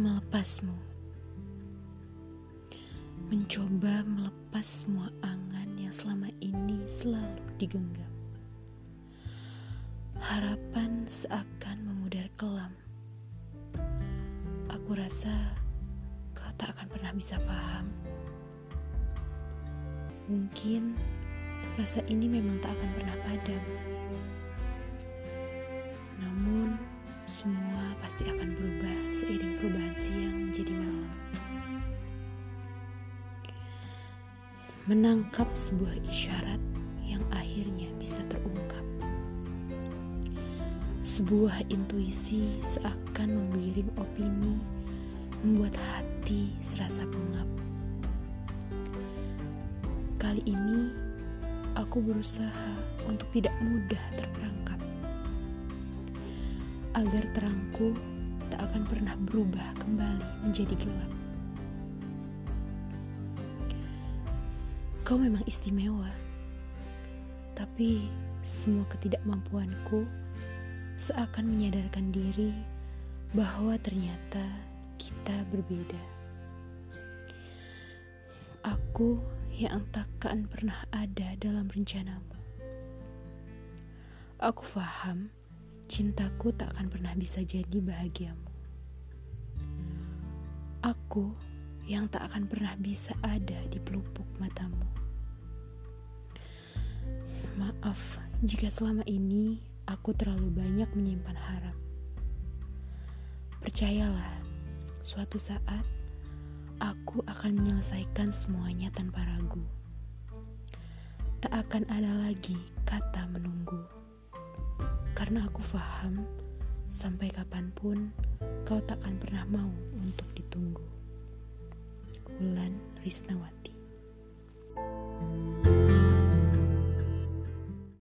melepasmu, mencoba melepas semua angan yang selama ini selalu digenggam. Harapan seakan memudar kelam. Aku rasa kau tak akan pernah bisa paham. Mungkin rasa ini memang tak akan pernah padam. Namun, semua pasti akan berubah seiring perubahan siang menjadi malam. Menangkap sebuah isyarat yang akhirnya bisa terungkap. Sebuah intuisi seakan menggiring opini, membuat hati serasa pengap. Kali ini, aku berusaha untuk tidak mudah terperangkap agar terangku tak akan pernah berubah kembali menjadi gelap. Kau memang istimewa, tapi semua ketidakmampuanku seakan menyadarkan diri bahwa ternyata kita berbeda. Aku yang takkan pernah ada dalam rencanamu. Aku faham cintaku tak akan pernah bisa jadi bahagiamu. Aku yang tak akan pernah bisa ada di pelupuk matamu. Maaf jika selama ini aku terlalu banyak menyimpan harap. Percayalah, suatu saat aku akan menyelesaikan semuanya tanpa ragu. Tak akan ada lagi kata menunggu. Karena aku paham, sampai kapan pun kau takkan pernah mau untuk ditunggu. Wulan Risnawati